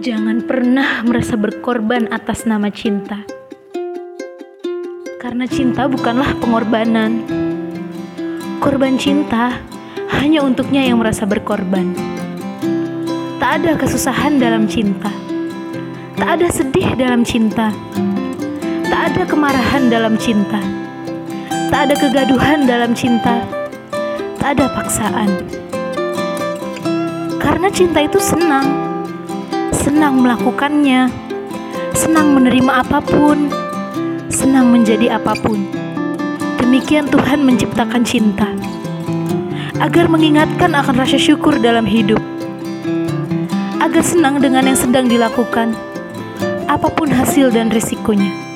Jangan pernah merasa berkorban atas nama cinta. Karena cinta bukanlah pengorbanan. Korban cinta hanya untuknya yang merasa berkorban. Tak ada kesusahan dalam cinta. Tak ada sedih dalam cinta. Tak ada kemarahan dalam cinta. Tak ada kegaduhan dalam cinta. Tak ada paksaan. Karena cinta itu senang senang melakukannya, senang menerima apa pun, senang menjadi apa pun. Demikian Tuhan menciptakan cinta, agar mengingatkan akan rasa syukur dalam hidup, agar senang dengan yang sedang dilakukan, apa pun hasil dan risikonya.